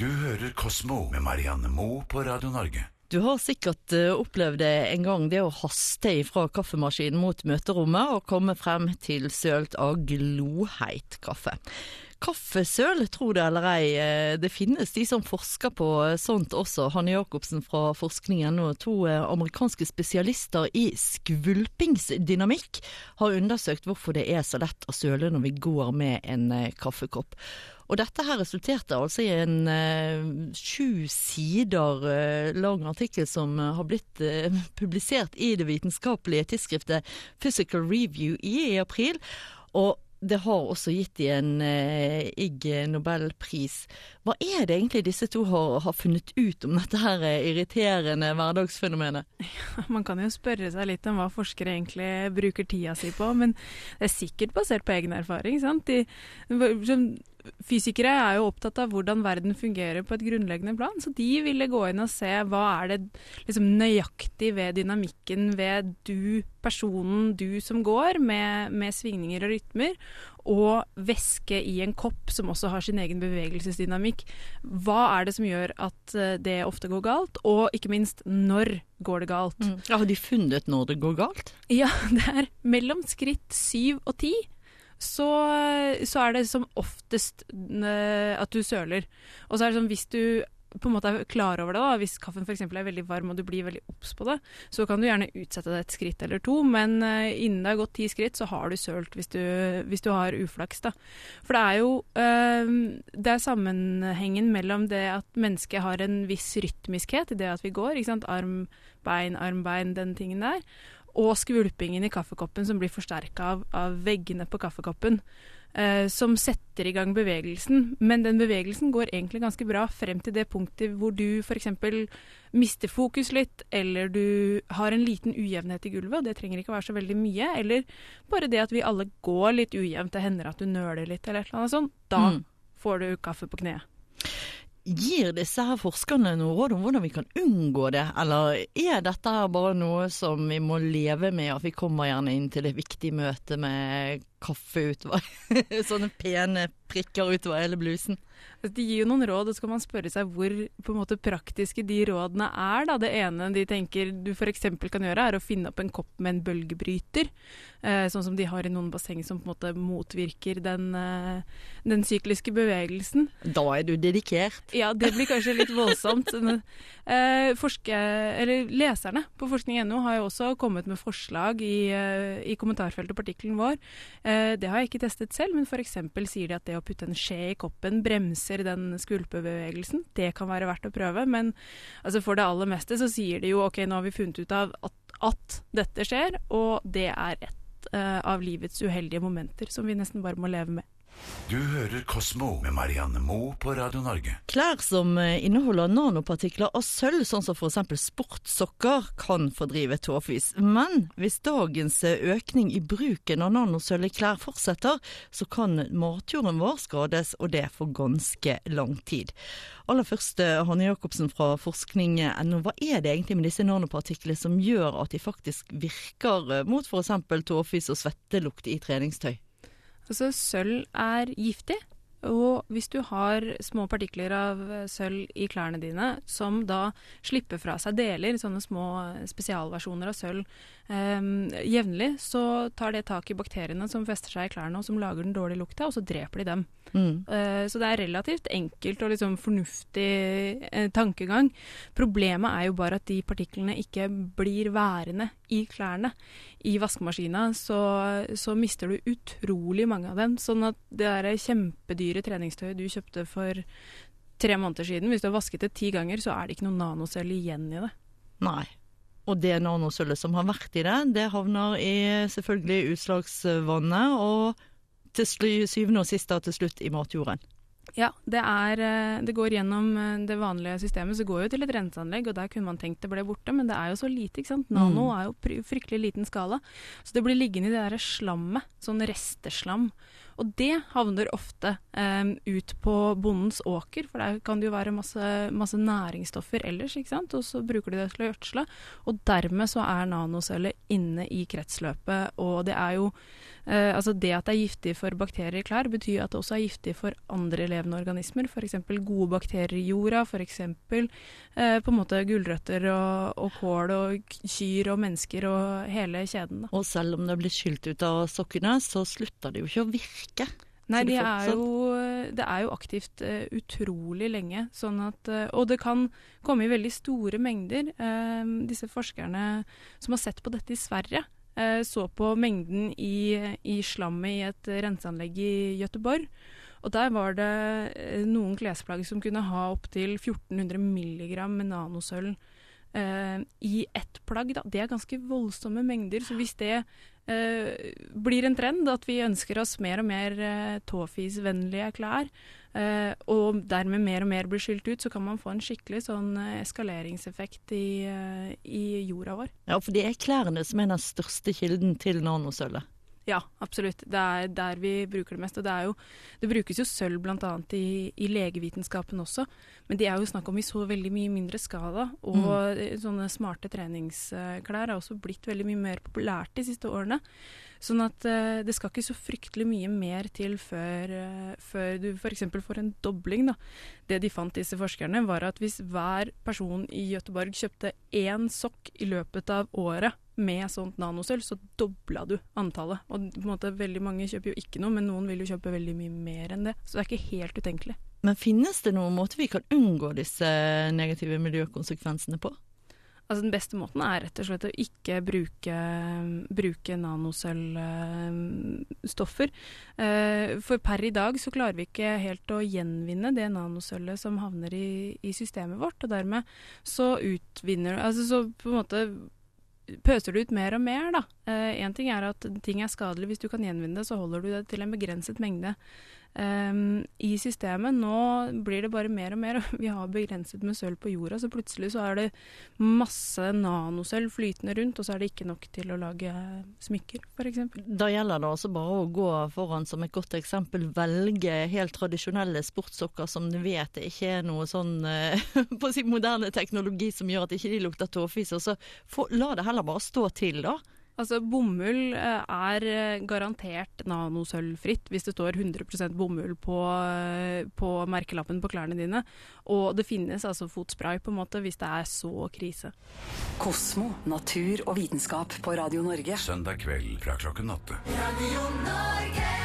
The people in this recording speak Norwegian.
Du hører Kosmo med Marianne Moe på Radio Norge. Du har sikkert eh, opplevd det en gang, det å haste ifra kaffemaskinen mot møterommet og komme frem til sølt av gloheit kaffe. Kaffesøl, tro det eller ei, eh, det finnes de som forsker på sånt også. Hanne Jacobsen fra forskningen og to eh, amerikanske spesialister i skvulpingsdynamikk har undersøkt hvorfor det er så lett å søle når vi går med en eh, kaffekopp. Og dette her resulterte altså i en eh, sju sider eh, lang artikkel som eh, har blitt eh, publisert i det vitenskapelige tidsskriftet Physical Review i april. Og det har også gitt de en eh, Ig Nobelpris. Hva er det egentlig disse to har, har funnet ut om dette her eh, irriterende hverdagsfenomenet? Man kan jo spørre seg litt om hva forskere egentlig bruker tida si på, men det er sikkert basert på egen erfaring. sant? De, som Fysikere er jo opptatt av hvordan verden fungerer på et grunnleggende plan, så de ville gå inn og se hva er det liksom nøyaktig ved dynamikken ved du, personen du som går, med, med svingninger og rytmer, og væske i en kopp som også har sin egen bevegelsesdynamikk. Hva er det som gjør at eh, det ofte går galt, og ikke minst når går det galt? Mm. Ja, har de funnet når det går galt? Ja, det er mellom skritt syv og ti. Så, så, er det som oftest at du søler. Og så er det sånn hvis du på en måte er klar over det, da, hvis kaffen f.eks. er veldig varm og du blir veldig obs på det, så kan du gjerne utsette det et skritt eller to, men uh, innen det har gått ti skritt, så har du sølt hvis du, hvis du har uflaks. da. For det er jo øh, det er sammenhengen mellom det at mennesket har en viss rytmiskhet i det at vi går, arm, bein, arm, bein, den tingen der og skvulpingen i kaffekoppen som blir forsterka av, av, veggene på kaffekoppen. Eh, som setter i gang bevegelsen. Men den bevegelsen går egentlig ganske bra frem til det punktet hvor du f.eks. mister fokus litt, eller du har en liten ujevnhet i gulvet, og det trenger ikke være så veldig mye. Eller bare det at vi alle går litt ujevnt, det hender at du nøler litt eller et eller annet sånt. Da mm. får du kaffe på kneet. Gir disse her forskerne noe råd om hvordan vi kan unngå det, eller er dette her bare noe som vi må leve med, at vi kommer gjerne inn til et viktig møte med kaffeutvalg. Sånne pene prikker utover hele blusen? Altså, de gir jo noen råd, og så kan man spørre seg hvor måte praktiske de rådene er. Da. Det ene de tenker du f.eks. kan gjøre, er å finne opp en kopp med en bølgebryter. Eh, sånn som de har i noen basseng som på en måte motvirker den, eh, den sykliske bevegelsen. Da er du dedikert. Ja, det blir kanskje litt voldsomt. eh, forske, eller leserne på forskning.no har jo også kommet med forslag i, eh, i kommentarfeltet og partikkelen vår. Eh, det har jeg ikke testet selv, men f.eks. sier de at det å putte en skje i koppen bremser den skvulpebevegelsen. Det kan være verdt å prøve, men altså for det aller meste så sier de jo ok, nå har vi funnet ut av at, at dette skjer, og det er et uh, av livets uheldige momenter som vi nesten bare må leve med. Du hører Kosmo med Marianne Moe på Radio Norge. Klær som eh, inneholder nanopartikler av sølv, sånn som f.eks. sportssokker, kan fordrive tåfis. Men hvis dagens eh, økning i bruken av nanosølv i klær fortsetter, så kan matjorden vår skades, og det for ganske lang tid. Aller først, eh, Hanne Jacobsen fra forskning.no, hva er det egentlig med disse nanopartiklene som gjør at de faktisk virker mot f.eks. tåfis og svettelukt i treningstøy? Altså, sølv er giftig. Og hvis du har små partikler av sølv i klærne dine, som da slipper fra seg deler, sånne små spesialversjoner av sølv, eh, jevnlig, så tar det tak i bakteriene som fester seg i klærne og som lager den dårlige lukta, og så dreper de dem. Mm. Eh, så det er relativt enkelt og liksom fornuftig eh, tankegang. Problemet er jo bare at de partiklene ikke blir værende i klærne. I vaskemaskina så, så mister du utrolig mange av dem. Sånn at det der kjempedyre treningstøyet du kjøpte for tre måneder siden, hvis du har vasket det ti ganger, så er det ikke noe nanocelle igjen i det. Nei. Og det nanosølvet som har vært i det, det havner i selvfølgelig utslagsvannet. og til syvende og sist til slutt i matjorden. Ja, det, er, eh, det, går gjennom eh, det vanlige systemet. Så går jo til et renseanlegg, og der kunne man tenkt det ble borte, men det er jo så lite. ikke sant? Nano mm. er jo fryktelig liten skala. Så det blir liggende i det der slammet, sånn resteslam. Og det havner ofte um, ut på bondens åker, for der kan det jo være masse, masse, næringsstoffer ellers, ikke sant. Og så bruker de det til å gjødsle. Og dermed så er nanoceller inne i kretsløpet, og det er jo Eh, altså Det at det er giftig for bakterier i klær, betyr at det også er giftig for andre levende organismer. F.eks. gode bakterier i jorda, f.eks. Uh, på en måte gulrøtter og, og, kål og kyr og mennesker og hele kjeden. Da. Og selv om det blir skylt ut av sokkene, så slutter det jo ikke å virke. Nei, det, er jo, det er jo aktivt uh, utrolig lenge. Sånn at, uh, og det kan komme i veldig store mengder. Uh, disse forskerne som har sett på dette i Sverige, så på mengden i, i, slammet i et renseanlegg i Gøteborg. Og der var det noen klesplagg som kunne ha opptil 1400 milligram med nanosølv i ett plagg. Da. Det er ganske voldsomme mengder. Så hvis det eh, blir en trend at vi ønsker oss mer og mer eh, tåfisvennlige klær, eh, og dermed mer og mer blir skylt ut, så kan man få en skikkelig sånn eskaleringseffekt i, i jorda vår. Ja, for det er klærne som er den største kilden til nanosølvet. Ja, absolutt. Det er der vi bruker det mest. Og det, jo, det brukes jo sølv bl.a. I, i legevitenskapen også, men det er jo snakk om i så veldig mye mindre skala. Og mm. sånne smarte treningsklær har også blitt veldig mye mer populært de siste årene. Sånn at uh, det skal ikke så fryktelig mye mer til før, uh, før du f.eks. får en dobling. Da. Det de fant, disse forskerne, var at hvis hver person i Gøteborg kjøpte én sokk i løpet av året med sånt nanosølv, så dobla du antallet. Og på en måte, veldig mange kjøper jo ikke noe, men noen vil jo kjøpe veldig mye mer enn det. Så det er ikke helt utenkelig. Men finnes det noen måte vi kan unngå disse negative miljøkonsekvensene på? Altså Den beste måten er rett og slett å ikke bruke, bruke nanosølvstoffer. Eh, for per i dag så klarer vi ikke helt å gjenvinne det nanosølvet som havner i, i systemet vårt. Og dermed så utvinner Altså så på en måte pøser du ut mer og mer, da. Én eh, ting er at ting er skadelig. Hvis du kan gjenvinne det, så holder du det til en begrenset mengde um, i systemet. Nå blir det bare mer og mer, vi har begrenset med sølv på jorda, så plutselig så er det masse nanosølv flytende rundt, og så er det ikke nok til å lage smykker, f.eks. Da gjelder det altså bare å gå foran som et godt eksempel, velge helt tradisjonelle sportssokker som du vet ikke er noe sånn på på si moderne teknologi som gjør at ikke de lukter tåfis, og så få, la det heller bare stå til, da. Altså, bomull eh, er eh, garantert nanosølvfritt hvis det står 100% bomull på, eh, på, merkelappen på klærne dine. Og det finnes altså fotspray på en måte hvis det er så krise. Kosmo, natur og vitenskap på Radio Norge. Søndag kveld fra klokken åtte. Radio Norge.